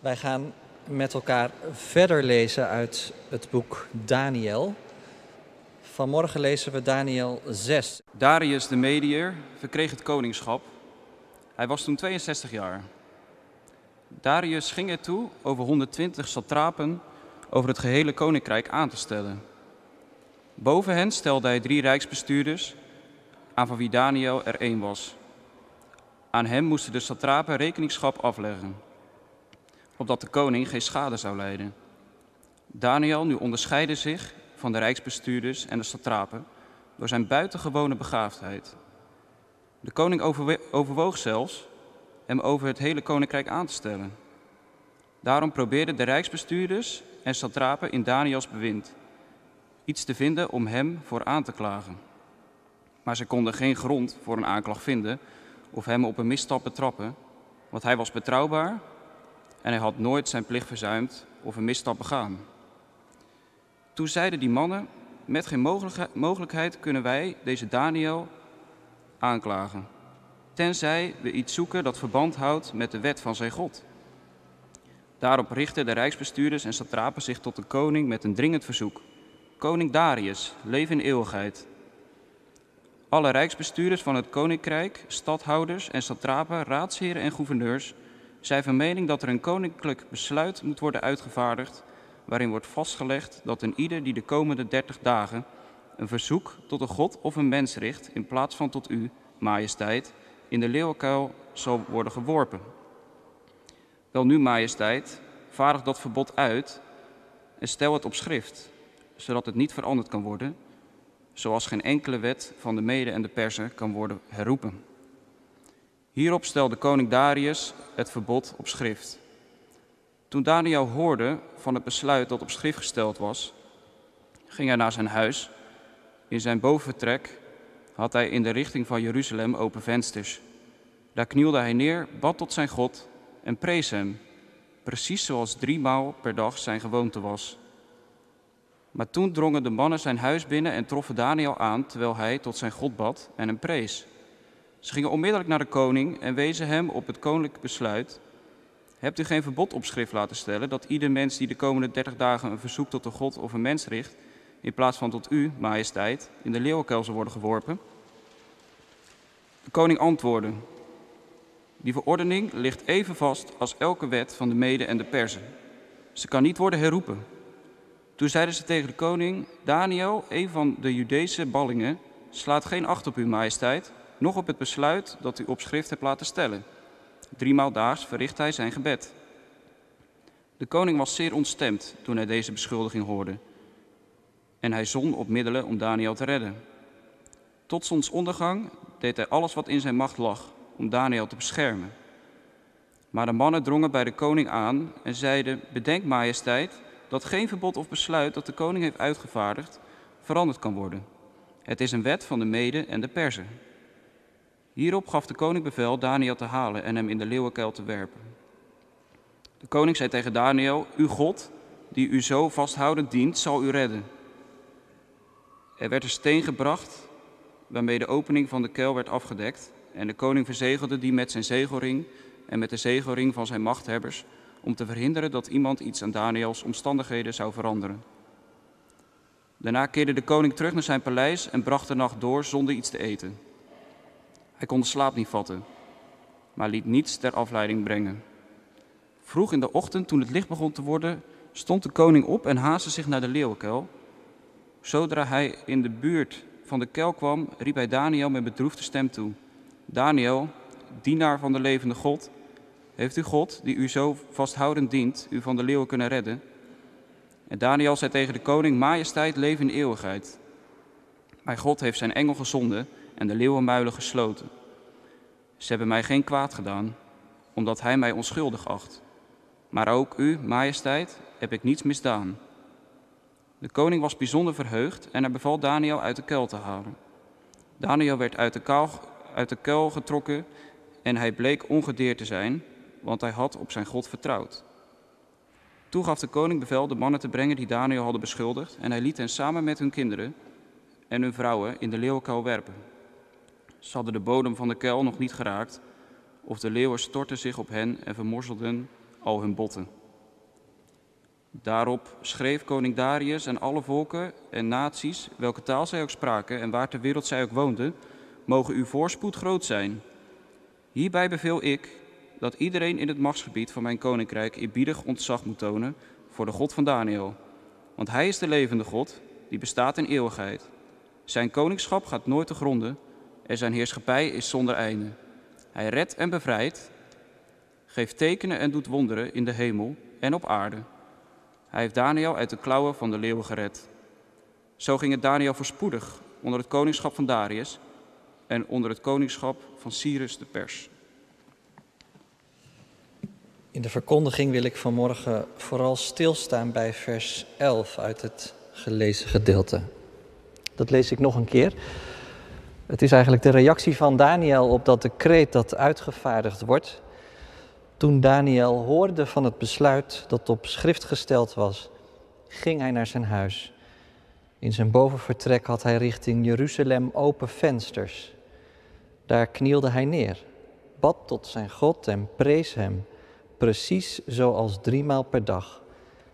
Wij gaan met elkaar verder lezen uit het boek Daniel. Vanmorgen lezen we Daniel 6. Darius de Mediër verkreeg het koningschap. Hij was toen 62 jaar. Darius ging ertoe over 120 satrapen over het gehele koninkrijk aan te stellen. Boven hen stelde hij drie rijksbestuurders, aan van wie Daniel er één was. Aan hem moesten de satrapen rekeningschap afleggen, opdat de koning geen schade zou lijden. Daniel nu onderscheidde zich van de rijksbestuurders en de satrapen door zijn buitengewone begaafdheid. De koning overwoog zelfs hem over het hele koninkrijk aan te stellen. Daarom probeerden de rijksbestuurders en satrapen in Daniels bewind iets te vinden om hem voor aan te klagen. Maar ze konden geen grond voor een aanklacht vinden of hem op een misstap betrappen, want hij was betrouwbaar en hij had nooit zijn plicht verzuimd of een misstap begaan. Toen zeiden die mannen, met geen mogelijkheid kunnen wij deze Daniel aanklagen, tenzij we iets zoeken dat verband houdt met de wet van zijn God. Daarop richtten de rijksbestuurders en satrapen zich tot de koning met een dringend verzoek. Koning Darius, leef in eeuwigheid. Alle rijksbestuurders van het koninkrijk, stadhouders en satrapen, raadsheren en gouverneurs zijn van mening dat er een koninklijk besluit moet worden uitgevaardigd waarin wordt vastgelegd dat een ieder die de komende dertig dagen een verzoek tot een god of een mens richt in plaats van tot u, majesteit, in de leeuwenkuil zal worden geworpen. Wel nu, majesteit, vaardig dat verbod uit en stel het op schrift, zodat het niet veranderd kan worden, zoals geen enkele wet van de Mede en de Persen kan worden herroepen. Hierop stelde koning Darius het verbod op schrift. Toen Daniel hoorde van het besluit dat op schrift gesteld was, ging hij naar zijn huis. In zijn bovenvertrek had hij in de richting van Jeruzalem open vensters. Daar knielde hij neer, bad tot zijn God en prees hem, precies zoals driemaal per dag zijn gewoonte was. Maar toen drongen de mannen zijn huis binnen en troffen Daniel aan terwijl hij tot zijn God bad en hem prees. Ze gingen onmiddellijk naar de koning en wezen hem op het koninklijk besluit. Hebt u geen verbod op schrift laten stellen dat ieder mens die de komende dertig dagen een verzoek tot een God of een mens richt, in plaats van tot u, majesteit, in de leeuwenkuil zal worden geworpen? De koning antwoordde, die verordening ligt even vast als elke wet van de Mede en de Persen. Ze kan niet worden herroepen. Toen zeiden ze tegen de koning, Daniel, een van de Judese ballingen, slaat geen acht op uw majesteit, noch op het besluit dat u op schrift hebt laten stellen. Driemaal daags verricht hij zijn gebed. De koning was zeer ontstemd toen hij deze beschuldiging hoorde. En hij zon op middelen om Daniel te redden. Tot zonsondergang deed hij alles wat in zijn macht lag om Daniel te beschermen. Maar de mannen drongen bij de koning aan en zeiden: Bedenk, majesteit, dat geen verbod of besluit dat de koning heeft uitgevaardigd veranderd kan worden. Het is een wet van de Mede en de Perzen. Hierop gaf de koning bevel Daniel te halen en hem in de leeuwenkuil te werpen. De koning zei tegen Daniel: Uw God, die u zo vasthoudend dient, zal u redden. Er werd een steen gebracht waarmee de opening van de kuil werd afgedekt. En de koning verzegelde die met zijn zegelring en met de zegelring van zijn machthebbers, om te verhinderen dat iemand iets aan Daniels omstandigheden zou veranderen. Daarna keerde de koning terug naar zijn paleis en bracht de nacht door zonder iets te eten. Hij kon de slaap niet vatten, maar liet niets ter afleiding brengen. Vroeg in de ochtend, toen het licht begon te worden, stond de koning op en haastte zich naar de leeuwenkuil. Zodra hij in de buurt van de kuil kwam, riep hij Daniel met bedroefde stem toe. Daniel, dienaar van de levende God, heeft u God, die u zo vasthoudend dient, u van de leeuwen kunnen redden? En Daniel zei tegen de koning, majesteit, leven in eeuwigheid. Mijn God heeft zijn engel gezonden en de leeuwenmuilen gesloten. Ze hebben mij geen kwaad gedaan, omdat hij mij onschuldig acht. Maar ook u, majesteit, heb ik niets misdaan. De koning was bijzonder verheugd en hij beval Daniel uit de kuil te halen. Daniel werd uit de, uit de kuil getrokken en hij bleek ongedeerd te zijn, want hij had op zijn God vertrouwd. Toen gaf de koning bevel de mannen te brengen die Daniel hadden beschuldigd en hij liet hen samen met hun kinderen en hun vrouwen in de leeuwenkuil werpen. Ze hadden de bodem van de kuil nog niet geraakt, of de leeuwen stortten zich op hen en vermorzelden al hun botten. Daarop schreef koning Darius en alle volken en naties, welke taal zij ook spraken en waar ter wereld zij ook woonden, mogen uw voorspoed groot zijn. Hierbij beveel ik dat iedereen in het machtsgebied van mijn koninkrijk eerbiedig ontzag moet tonen voor de God van Daniel. Want hij is de levende God, die bestaat in eeuwigheid. Zijn koningschap gaat nooit te gronden en zijn heerschappij is zonder einde. Hij redt en bevrijdt, geeft tekenen en doet wonderen in de hemel en op aarde. Hij heeft Daniel uit de klauwen van de leeuwen gered. Zo ging het Daniel voorspoedig onder het koningschap van Darius en onder het koningschap van Cyrus de Pers. In de verkondiging wil ik vanmorgen vooral stilstaan bij vers 11 uit het gelezen gedeelte. Dat lees ik nog een keer. Het is eigenlijk de reactie van Daniel op dat decreet dat uitgevaardigd wordt. Toen Daniel hoorde van het besluit dat op schrift gesteld was, ging hij naar zijn huis. In zijn bovenvertrek had hij richting Jeruzalem open vensters. Daar knielde hij neer, bad tot zijn God en prees hem, precies zoals driemaal per dag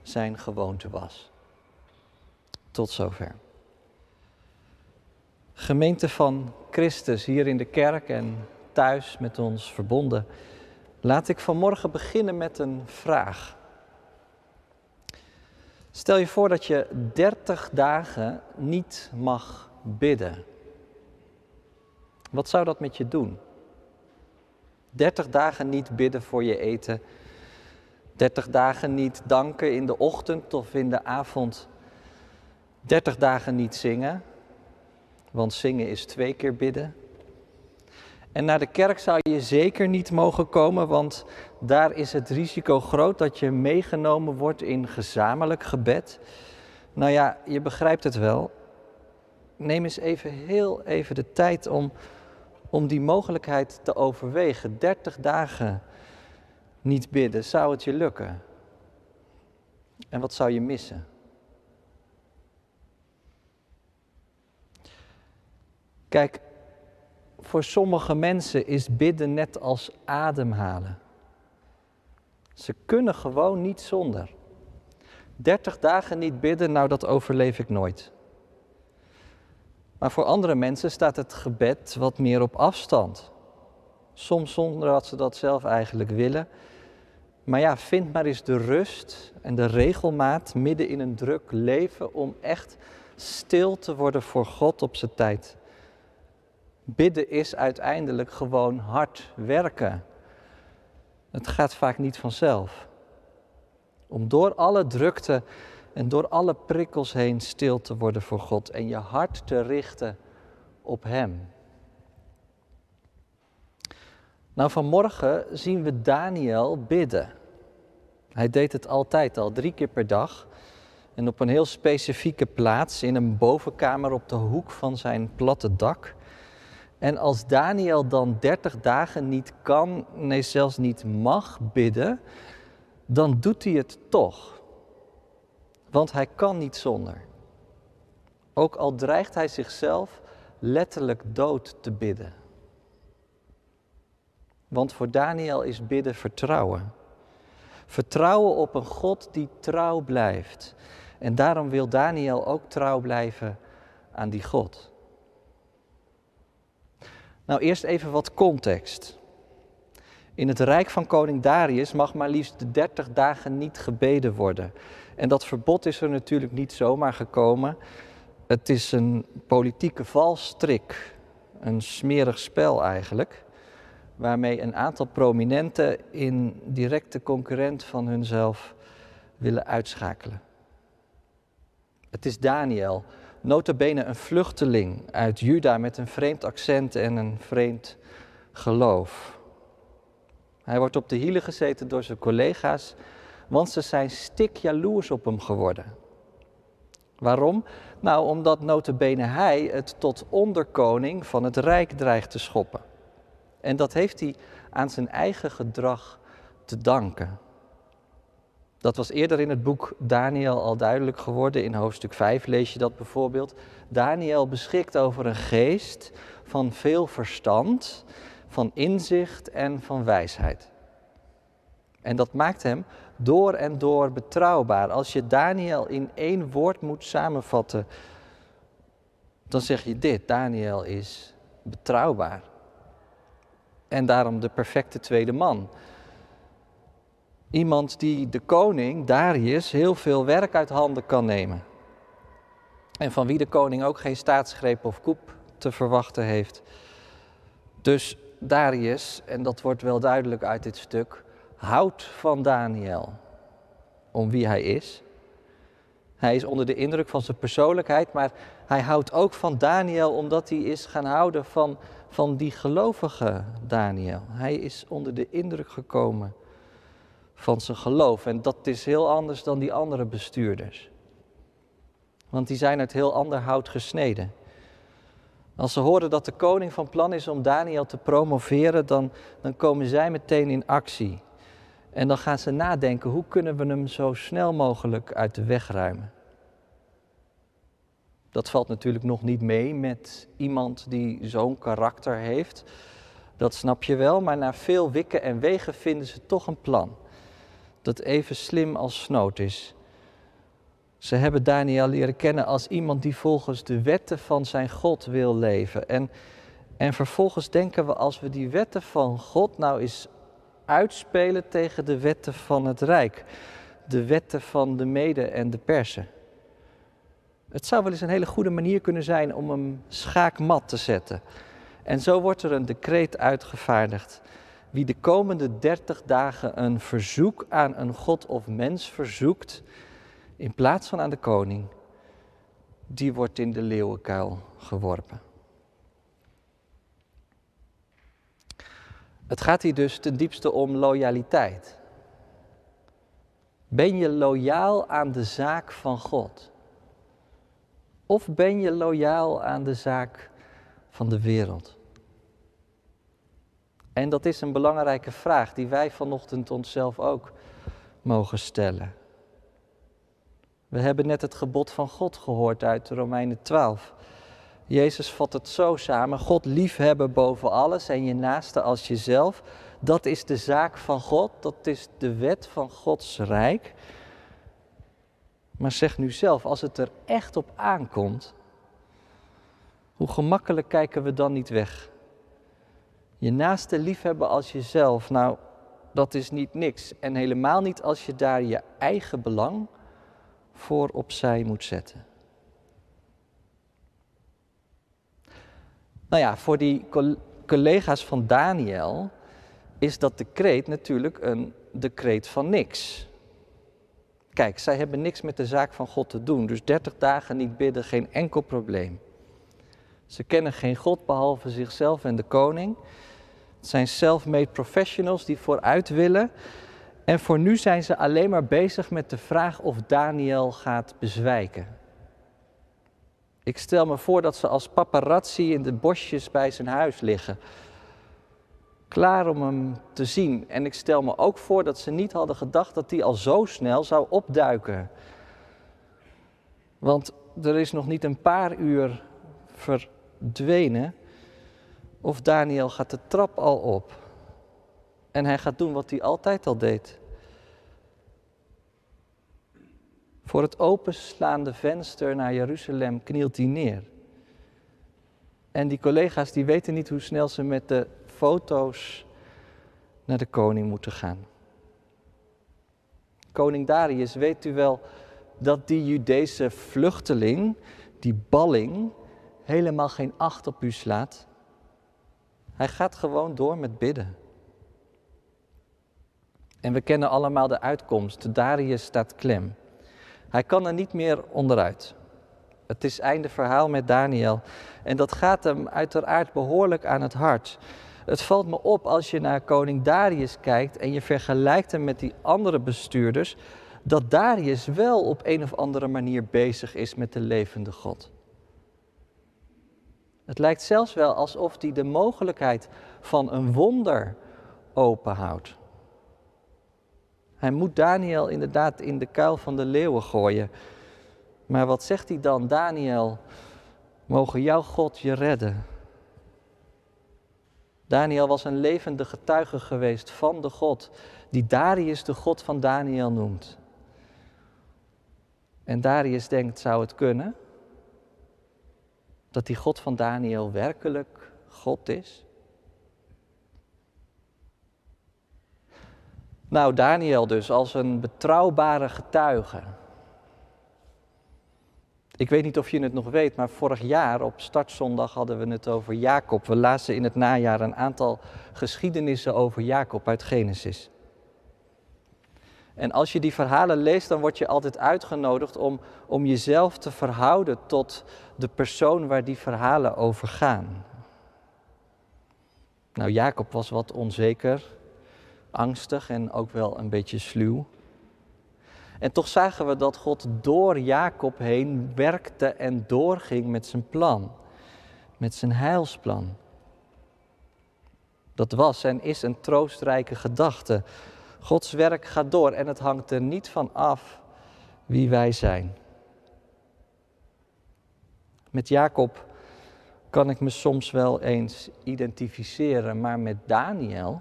zijn gewoonte was. Tot zover. Gemeente van Christus hier in de kerk en thuis met ons verbonden. Laat ik vanmorgen beginnen met een vraag. Stel je voor dat je 30 dagen niet mag bidden. Wat zou dat met je doen? 30 dagen niet bidden voor je eten. 30 dagen niet danken in de ochtend of in de avond. 30 dagen niet zingen, want zingen is twee keer bidden. En naar de kerk zou je zeker niet mogen komen, want daar is het risico groot dat je meegenomen wordt in gezamenlijk gebed. Nou ja, je begrijpt het wel. Neem eens even heel even de tijd om, om die mogelijkheid te overwegen. 30 dagen niet bidden, zou het je lukken? En wat zou je missen? Kijk, voor sommige mensen is bidden net als ademhalen. Ze kunnen gewoon niet zonder. 30 dagen niet bidden, nou dat overleef ik nooit. Maar voor andere mensen staat het gebed wat meer op afstand. Soms zonder dat ze dat zelf eigenlijk willen. Maar ja, vind maar eens de rust en de regelmaat midden in een druk leven om echt stil te worden voor God op zijn tijd. Bidden is uiteindelijk gewoon hard werken. Het gaat vaak niet vanzelf. Om door alle drukte en door alle prikkels heen stil te worden voor God en je hart te richten op Hem. Nou, vanmorgen zien we Daniel bidden. Hij deed het altijd al, drie keer per dag. En op een heel specifieke plaats, in een bovenkamer op de hoek van zijn platte dak. En als Daniel dan 30 dagen niet kan, nee zelfs niet mag bidden, dan doet hij het toch. Want hij kan niet zonder. Ook al dreigt hij zichzelf letterlijk dood te bidden. Want voor Daniel is bidden vertrouwen. Vertrouwen op een God die trouw blijft. En daarom wil Daniel ook trouw blijven aan die God. Nou, eerst even wat context. In het rijk van koning Darius mag maar liefst 30 dagen niet gebeden worden. En dat verbod is er natuurlijk niet zomaar gekomen. Het is een politieke valstrik, een smerig spel eigenlijk, waarmee een aantal prominenten in directe concurrent van hunzelf willen uitschakelen. Het is Daniel, notabene een vluchteling uit Juda met een vreemd accent en een vreemd geloof. Hij wordt op de hielen gezeten door zijn collega's, want ze zijn stik jaloers op hem geworden. Waarom? Nou, omdat notabene hij het tot onderkoning van het rijk dreigt te schoppen. En dat heeft hij aan zijn eigen gedrag te danken. Dat was eerder in het boek Daniel al duidelijk geworden. In hoofdstuk 5 lees je dat bijvoorbeeld. Daniel beschikt over een geest van veel verstand, van inzicht en van wijsheid. En dat maakt hem door en door betrouwbaar. Als je Daniel in één woord moet samenvatten, dan zeg je dit: Daniel is betrouwbaar. En daarom de perfecte tweede man. Iemand die de koning, Darius, heel veel werk uit handen kan nemen. En van wie de koning ook geen staatsgreep of koep te verwachten heeft. Dus Darius, en dat wordt wel duidelijk uit dit stuk, houdt van Daniel. Om wie hij is. Hij is onder de indruk van zijn persoonlijkheid, maar hij houdt ook van Daniel omdat hij is gaan houden van, van die gelovige Daniel. Hij is onder de indruk gekomen van zijn geloof. En dat is heel anders dan die andere bestuurders. Want die zijn uit heel ander hout gesneden. Als ze horen dat de koning van plan is om Daniel te promoveren, dan, dan komen zij meteen in actie. En dan gaan ze nadenken, hoe kunnen we hem zo snel mogelijk uit de weg ruimen? Dat valt natuurlijk nog niet mee met iemand die zo'n karakter heeft. Dat snap je wel, maar na veel wikken en wegen vinden ze toch een plan. Dat even slim als snoot is. Ze hebben Daniel leren kennen als iemand die volgens de wetten van zijn God wil leven. En, en vervolgens denken we als we die wetten van God nou eens uitspelen tegen de wetten van het Rijk. De wetten van de Mede en de Persen. Het zou wel eens een hele goede manier kunnen zijn om hem schaakmat te zetten. En zo wordt er een decreet uitgevaardigd. Wie de komende dertig dagen een verzoek aan een god of mens verzoekt, in plaats van aan de koning, die wordt in de leeuwenkuil geworpen. Het gaat hier dus ten diepste om loyaliteit. Ben je loyaal aan de zaak van God? Of ben je loyaal aan de zaak van de wereld? En dat is een belangrijke vraag die wij vanochtend onszelf ook mogen stellen. We hebben net het gebod van God gehoord uit Romeinen 12. Jezus vat het zo samen: God liefhebben boven alles en je naaste als jezelf. Dat is de zaak van God, dat is de wet van Gods rijk. Maar zeg nu zelf, als het er echt op aankomt, hoe gemakkelijk kijken we dan niet weg? Je naaste liefhebben als jezelf, nou, dat is niet niks. En helemaal niet als je daar je eigen belang voor opzij moet zetten. Nou ja, voor die collega's van Daniel is dat decreet natuurlijk een decreet van niks. Kijk, zij hebben niks met de zaak van God te doen, dus 30 dagen niet bidden, geen enkel probleem. Ze kennen geen God behalve zichzelf en de koning. Het zijn self-made professionals die vooruit willen. En voor nu zijn ze alleen maar bezig met de vraag of Daniel gaat bezwijken. Ik stel me voor dat ze als paparazzi in de bosjes bij zijn huis liggen. Klaar om hem te zien. En ik stel me ook voor dat ze niet hadden gedacht dat hij al zo snel zou opduiken. Want er is nog niet een paar uur verdwenen. Of Daniel gaat de trap al op. En hij gaat doen wat hij altijd al deed. Voor het openslaande venster naar Jeruzalem knielt hij neer. En die collega's die weten niet hoe snel ze met de foto's naar de koning moeten gaan. Koning Darius, weet u wel dat die Judese vluchteling, die balling, helemaal geen acht op u slaat? Hij gaat gewoon door met bidden. En we kennen allemaal de uitkomst. Darius staat klem. Hij kan er niet meer onderuit. Het is einde verhaal met Daniel. En dat gaat hem uiteraard behoorlijk aan het hart. Het valt me op als je naar koning Darius kijkt en je vergelijkt hem met die andere bestuurders, dat Darius wel op een of andere manier bezig is met de levende God. Het lijkt zelfs wel alsof hij de mogelijkheid van een wonder openhoudt. Hij moet Daniel inderdaad in de kuil van de leeuwen gooien. Maar wat zegt hij dan? Daniel, mogen jouw God je redden. Daniel was een levende getuige geweest van de God die Darius de God van Daniel noemt. En Darius denkt, zou het kunnen? Dat die God van Daniel werkelijk God is? Nou, Daniel dus als een betrouwbare getuige. Ik weet niet of je het nog weet, maar vorig jaar op startzondag hadden we het over Jacob. We lazen in het najaar een aantal geschiedenissen over Jacob uit Genesis. En als je die verhalen leest, dan word je altijd uitgenodigd om, om jezelf te verhouden tot de persoon waar die verhalen over gaan. Nou, Jacob was wat onzeker, angstig en ook wel een beetje sluw. En toch zagen we dat God door Jacob heen werkte en doorging met zijn plan, met zijn heilsplan. Dat was en is een troostrijke gedachte. Gods werk gaat door en het hangt er niet van af wie wij zijn. Met Jacob kan ik me soms wel eens identificeren, maar met Daniel.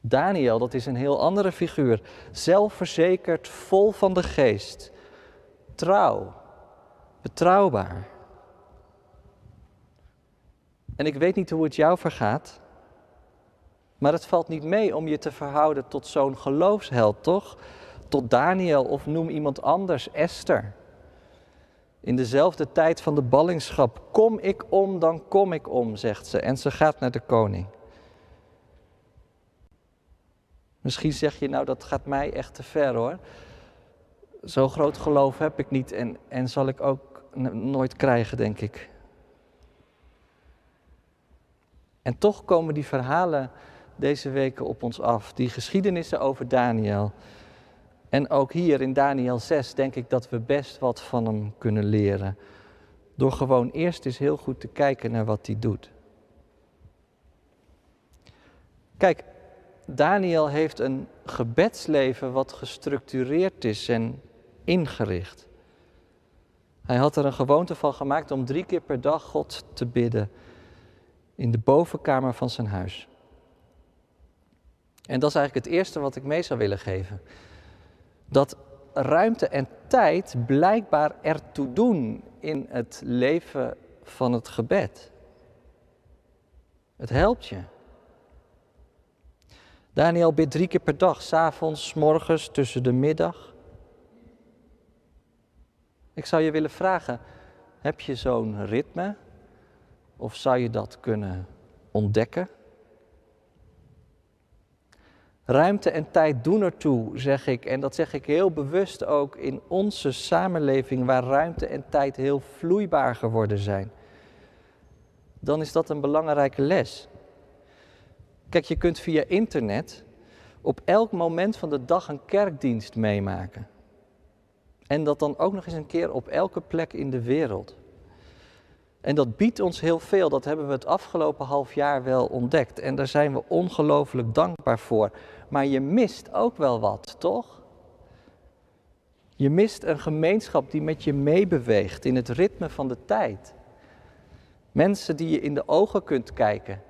Daniel, dat is een heel andere figuur. Zelfverzekerd, vol van de geest. Trouw, betrouwbaar. En ik weet niet hoe het jou vergaat. Maar het valt niet mee om je te verhouden tot zo'n geloofsheld, toch? Tot Daniel of noem iemand anders, Esther. In dezelfde tijd van de ballingschap. Kom ik om, dan kom ik om, zegt ze. En ze gaat naar de koning. Misschien zeg je, nou dat gaat mij echt te ver hoor. Zo groot geloof heb ik niet en, en zal ik ook nooit krijgen, denk ik. En toch komen die verhalen deze weken op ons af. Die geschiedenissen over Daniel. En ook hier in Daniel 6 denk ik dat we best wat van hem kunnen leren. Door gewoon eerst eens heel goed te kijken naar wat hij doet. Kijk, Daniel heeft een gebedsleven wat gestructureerd is en ingericht. Hij had er een gewoonte van gemaakt om drie keer per dag God te bidden in de bovenkamer van zijn huis. En dat is eigenlijk het eerste wat ik mee zou willen geven. Dat ruimte en tijd blijkbaar ertoe doen in het leven van het gebed. Het helpt je. Daniel bidt drie keer per dag, s'avonds, morgens, tussen de middag. Ik zou je willen vragen, heb je zo'n ritme? Of zou je dat kunnen ontdekken? Ruimte en tijd doen ertoe, zeg ik. En dat zeg ik heel bewust ook in onze samenleving, waar ruimte en tijd heel vloeibaar geworden zijn. Dan is dat een belangrijke les. Kijk, je kunt via internet op elk moment van de dag een kerkdienst meemaken. En dat dan ook nog eens een keer op elke plek in de wereld. En dat biedt ons heel veel, dat hebben we het afgelopen half jaar wel ontdekt. En daar zijn we ongelooflijk dankbaar voor. Maar je mist ook wel wat, toch? Je mist een gemeenschap die met je meebeweegt in het ritme van de tijd. Mensen die je in de ogen kunt kijken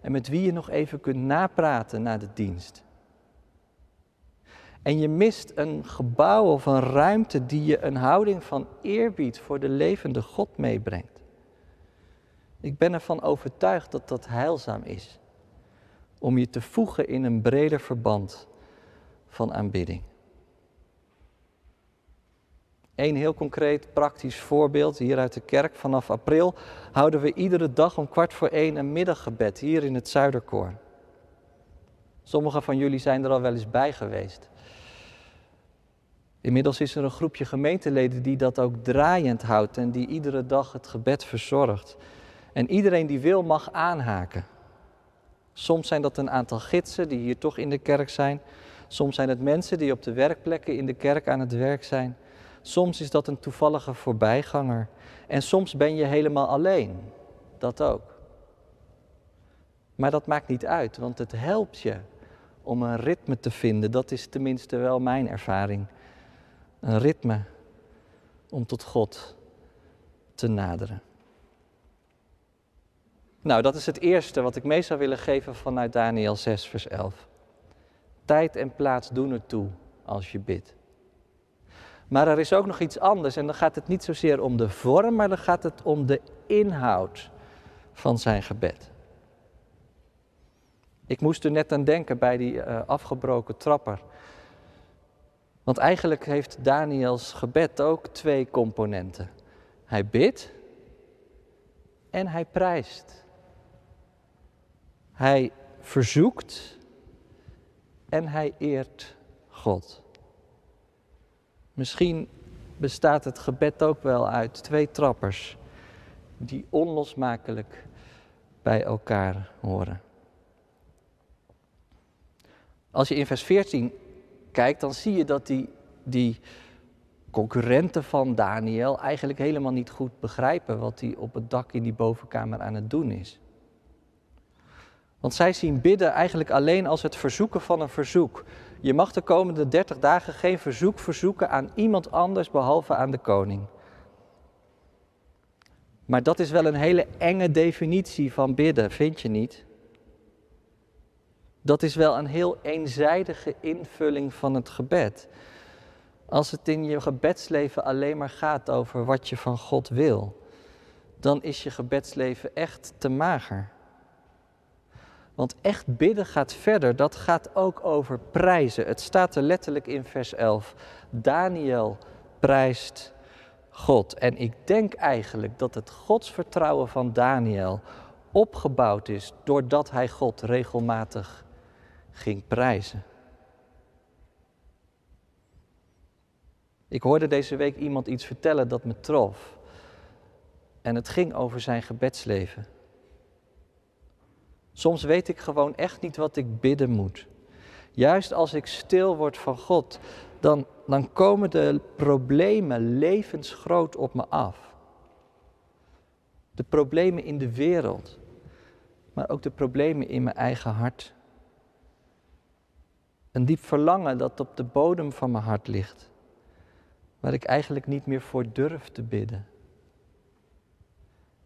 en met wie je nog even kunt napraten na de dienst. En je mist een gebouw of een ruimte die je een houding van eerbied voor de levende God meebrengt. Ik ben ervan overtuigd dat dat heilzaam is. Om je te voegen in een breder verband van aanbidding. Een heel concreet praktisch voorbeeld hier uit de kerk. Vanaf april houden we iedere dag om kwart voor één een middaggebed hier in het Zuiderkoor. Sommigen van jullie zijn er al wel eens bij geweest. Inmiddels is er een groepje gemeenteleden die dat ook draaiend houdt en die iedere dag het gebed verzorgt. En iedereen die wil mag aanhaken. Soms zijn dat een aantal gidsen die hier toch in de kerk zijn. Soms zijn het mensen die op de werkplekken in de kerk aan het werk zijn. Soms is dat een toevallige voorbijganger. En soms ben je helemaal alleen. Dat ook. Maar dat maakt niet uit, want het helpt je om een ritme te vinden. Dat is tenminste wel mijn ervaring. Een ritme om tot God te naderen. Nou, dat is het eerste wat ik mee zou willen geven vanuit Daniel 6, vers 11. Tijd en plaats doen ertoe als je bidt. Maar er is ook nog iets anders en dan gaat het niet zozeer om de vorm, maar dan gaat het om de inhoud van zijn gebed. Ik moest er net aan denken bij die uh, afgebroken trapper. Want eigenlijk heeft Daniels gebed ook twee componenten. Hij bidt en hij prijst. Hij verzoekt en hij eert God. Misschien bestaat het gebed ook wel uit twee trappers die onlosmakelijk bij elkaar horen. Als je in vers 14 kijkt, dan zie je dat die, die concurrenten van Daniel eigenlijk helemaal niet goed begrijpen wat hij op het dak in die bovenkamer aan het doen is. Want zij zien bidden eigenlijk alleen als het verzoeken van een verzoek. Je mag de komende 30 dagen geen verzoek verzoeken aan iemand anders behalve aan de koning. Maar dat is wel een hele enge definitie van bidden, vind je niet? Dat is wel een heel eenzijdige invulling van het gebed. Als het in je gebedsleven alleen maar gaat over wat je van God wil, dan is je gebedsleven echt te mager. Want echt bidden gaat verder, dat gaat ook over prijzen. Het staat er letterlijk in vers 11. Daniel prijst God. En ik denk eigenlijk dat het godsvertrouwen van Daniel opgebouwd is doordat hij God regelmatig ging prijzen. Ik hoorde deze week iemand iets vertellen dat me trof. En het ging over zijn gebedsleven. Soms weet ik gewoon echt niet wat ik bidden moet. Juist als ik stil word van God, dan, dan komen de problemen levensgroot op me af. De problemen in de wereld, maar ook de problemen in mijn eigen hart. Een diep verlangen dat op de bodem van mijn hart ligt, waar ik eigenlijk niet meer voor durf te bidden.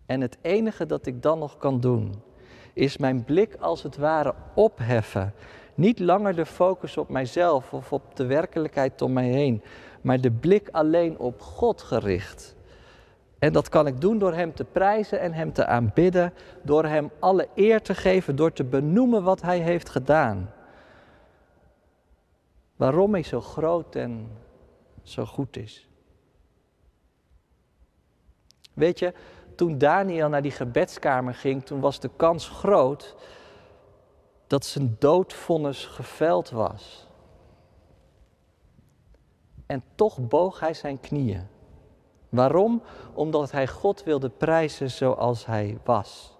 En het enige dat ik dan nog kan doen, is mijn blik als het ware opheffen. Niet langer de focus op mijzelf of op de werkelijkheid om mij heen, maar de blik alleen op God gericht. En dat kan ik doen door Hem te prijzen en Hem te aanbidden, door Hem alle eer te geven, door te benoemen wat Hij heeft gedaan. Waarom Hij zo groot en zo goed is. Weet je, toen Daniel naar die gebedskamer ging, toen was de kans groot dat zijn doodvonnis geveld was. En toch boog hij zijn knieën. Waarom? Omdat hij God wilde prijzen zoals hij was.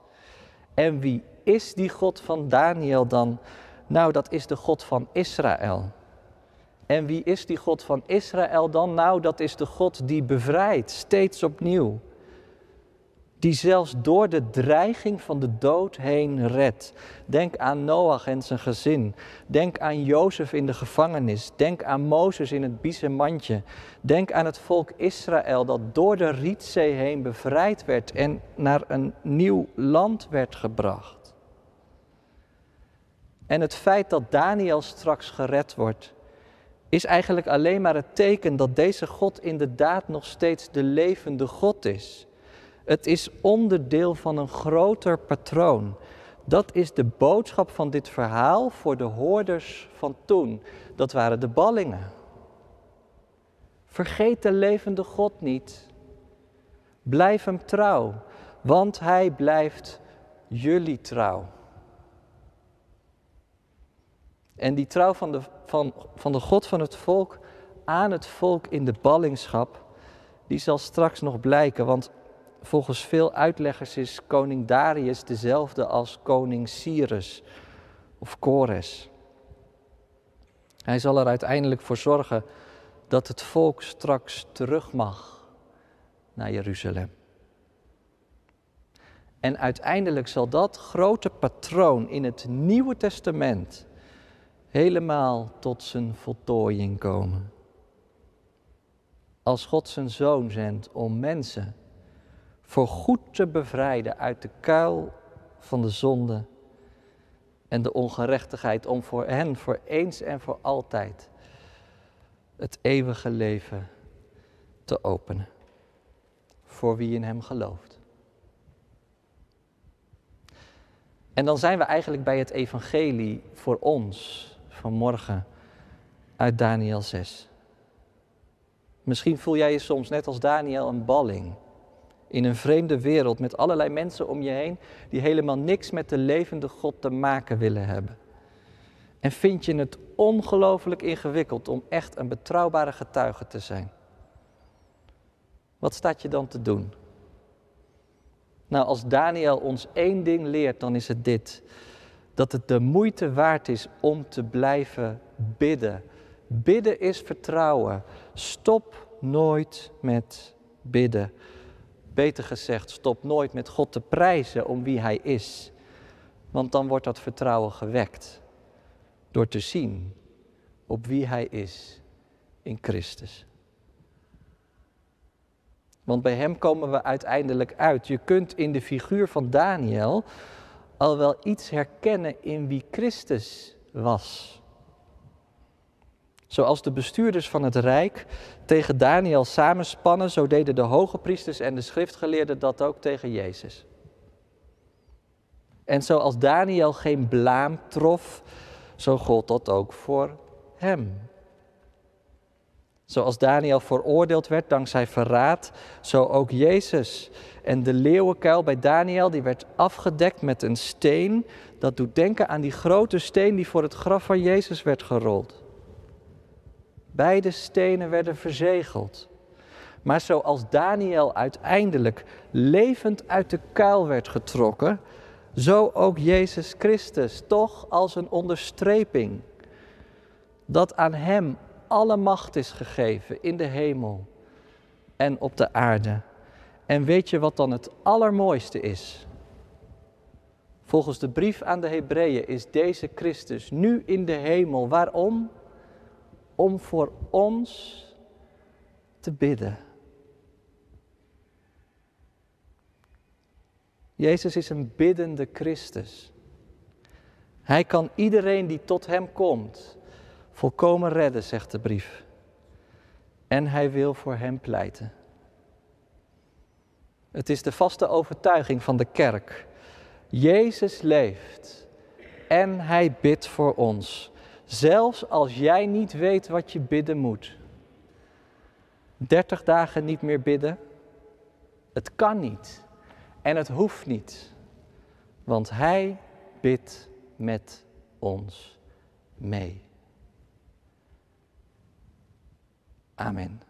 En wie is die God van Daniel dan? Nou, dat is de God van Israël. En wie is die God van Israël dan? Nou, dat is de God die bevrijdt, steeds opnieuw die zelfs door de dreiging van de dood heen redt. Denk aan Noach en zijn gezin. Denk aan Jozef in de gevangenis. Denk aan Mozes in het biezenmandje. Denk aan het volk Israël dat door de Rietzee heen bevrijd werd en naar een nieuw land werd gebracht. En het feit dat Daniel straks gered wordt, is eigenlijk alleen maar het teken dat deze God inderdaad nog steeds de levende God is. Het is onderdeel van een groter patroon. Dat is de boodschap van dit verhaal voor de hoorders van toen. Dat waren de ballingen. Vergeet de levende God niet. Blijf hem trouw, want hij blijft jullie trouw. En die trouw van de, van, van de God van het volk aan het volk in de ballingschap, die zal straks nog blijken. Want Volgens veel uitleggers is koning Darius dezelfde als koning Cyrus of Kores. Hij zal er uiteindelijk voor zorgen dat het volk straks terug mag naar Jeruzalem. En uiteindelijk zal dat grote patroon in het Nieuwe Testament helemaal tot zijn voltooiing komen. Als God zijn zoon zendt om mensen voor goed te bevrijden uit de kuil van de zonde en de ongerechtigheid om voor hen voor eens en voor altijd het eeuwige leven te openen. Voor wie in Hem gelooft. En dan zijn we eigenlijk bij het evangelie voor ons vanmorgen uit Daniel 6. Misschien voel jij je soms net als Daniel een balling in een vreemde wereld met allerlei mensen om je heen die helemaal niks met de levende God te maken willen hebben. En vind je het ongelooflijk ingewikkeld om echt een betrouwbare getuige te zijn? Wat staat je dan te doen? Nou, als Daniel ons één ding leert, dan is het dit. Dat het de moeite waard is om te blijven bidden. Bidden is vertrouwen. Stop nooit met bidden. Beter gezegd, stop nooit met God te prijzen om wie Hij is. Want dan wordt dat vertrouwen gewekt door te zien op wie Hij is in Christus. Want bij Hem komen we uiteindelijk uit. Je kunt in de figuur van Daniel al wel iets herkennen in wie Christus was. Zoals de bestuurders van het Rijk tegen Daniel samenspannen, zo deden de hoge priesters en de schriftgeleerden dat ook tegen Jezus. En zoals Daniel geen blaam trof, zo gold dat ook voor hem. Zoals Daniel veroordeeld werd dankzij verraad, zo ook Jezus. En de leeuwenkuil bij Daniel, die werd afgedekt met een steen. Dat doet denken aan die grote steen die voor het graf van Jezus werd gerold. Beide stenen werden verzegeld. Maar zoals Daniel uiteindelijk levend uit de kuil werd getrokken, zo ook Jezus Christus, toch als een onderstreping. Dat aan Hem alle macht is gegeven in de hemel en op de aarde. En weet je wat dan het allermooiste is? Volgens de brief aan de Hebreeën is deze Christus nu in de hemel. Waarom? Om voor ons te bidden. Jezus is een biddende Christus. Hij kan iedereen die tot Hem komt volkomen redden, zegt de brief. En Hij wil voor Hem pleiten. Het is de vaste overtuiging van de kerk. Jezus leeft en Hij bidt voor ons. Zelfs als jij niet weet wat je bidden moet. 30 dagen niet meer bidden. Het kan niet. En het hoeft niet. Want Hij bidt met ons mee. Amen.